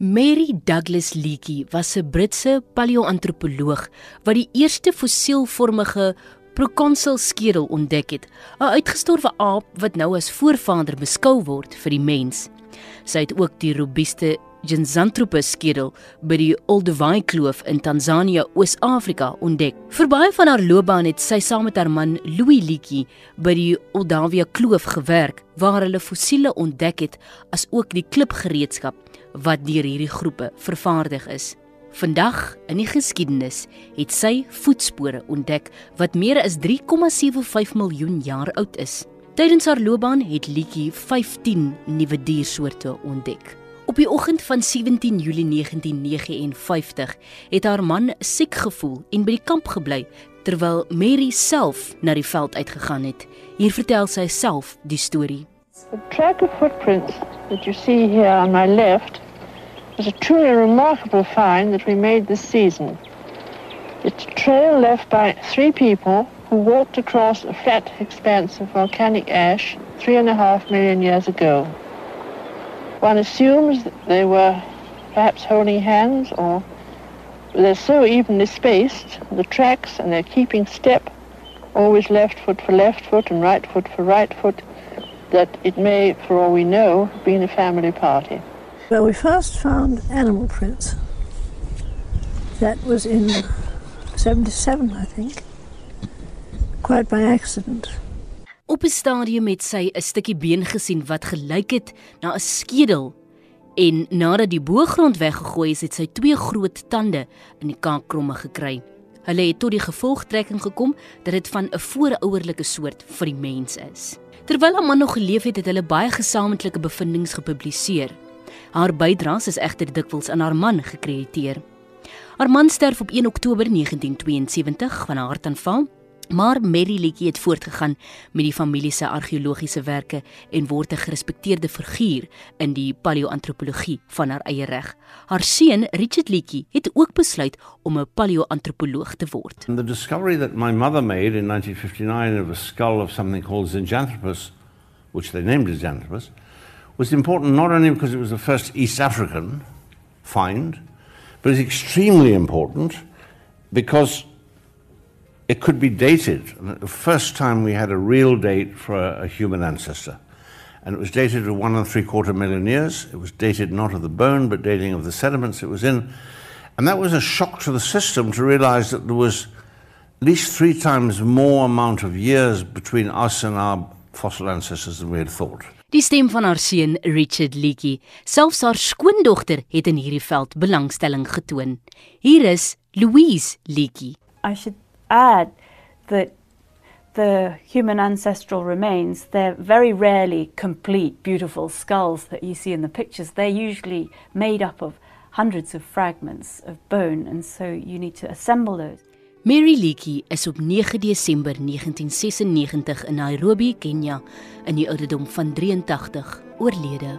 Mary Douglas Leakey was 'n Britse paleoantropoloog wat die eerste fossielvormige proconsul skedel ontdek het, 'n uitgestorwe aap wat nou as voorvader beskou word vir die mens. Sy het ook die robuuste Ginzanthropus skedel by die Olduvai Kloof in Tansanië, Oos-Afrika ontdek. Vir baie van haar loopbaan het sy saam met haar man Louis Leakey by die Olduvai Kloof gewerk waar hulle fossiele ontdek het as ook die klipgereedskap wat deur hierdie groepe vervaardig is. Vandag in die geskiedenis het sy voetspore ontdek wat meer as 3,75 miljoen jaar oud is. Tydens haar loopbaan het Lietjie 15 nuwe diersoorte ontdek. Op die oggend van 17 Julie 1959 het haar man siek gevoel en by die kamp gebly terwyl Mary self na die veld uitgegaan het. Hier vertel sy self die storie. The track of footprints that you see here on my left is a truly remarkable find that we made this season. It's a trail left by three people who walked across a flat expanse of volcanic ash three and a half million years ago. One assumes that they were perhaps holding hands or they're so evenly spaced, the tracks, and they're keeping step, always left foot for left foot and right foot for right foot, that it may, for all we know, have been a family party. Well, we first found animal prints. That was in 77, I think. Quite by accident. Op 'n stadium het sy 'n stukkie been gesien wat gelyk het na 'n skedel en nadat die boogrond weggegooi is, het sy twee groot tande in die kaakkromme gekry. Hulle het tot die gevolgtrekking gekom dat dit van 'n voorouderlike soort vir die mens is. Terwyl haar man nog geleef het, het hulle baie gesamentlike bevindinge gepubliseer. Haar bydraes is egter dikwels aan haar man gekrediteer. Haar man sterf op 1 Oktober 1972 van 'n hartaanval, maar Mary Leakey het voortgegaan met die familie se argeologiese werke en word 'n gerespekteerde figuur in die paleoantropologie van haar eie reg. Haar seun, Richard Leakey, het ook besluit om 'n paleoantropoloog te word. And the discovery that my mother made in 1959 of a skull of something called Zinjanthropus, which they named Zinjanthropus, was important not only because it was the first East African find, but it's extremely important because it could be dated. The first time we had a real date for a, a human ancestor. And it was dated to one and three quarter million years. It was dated not of the bone, but dating of the sediments it was in. And that was a shock to the system to realize that there was at least three times more amount of years between us and our fossil ancestors than we had thought. Die stem van haar seun, Richard Leakey, selfs haar skoondogter het in hierdie veld belangstelling getoon. Hier is Louise Leakey. I should add that the human ancestral remains, they're very rarely complete, beautiful skulls that you see in the pictures. They're usually made up of hundreds of fragments of bone, and so you need to assemble those. Mary Leakey is op 9 Desember 1996 in Nairobi, Kenja, in die ouderdom van 83 oorlede.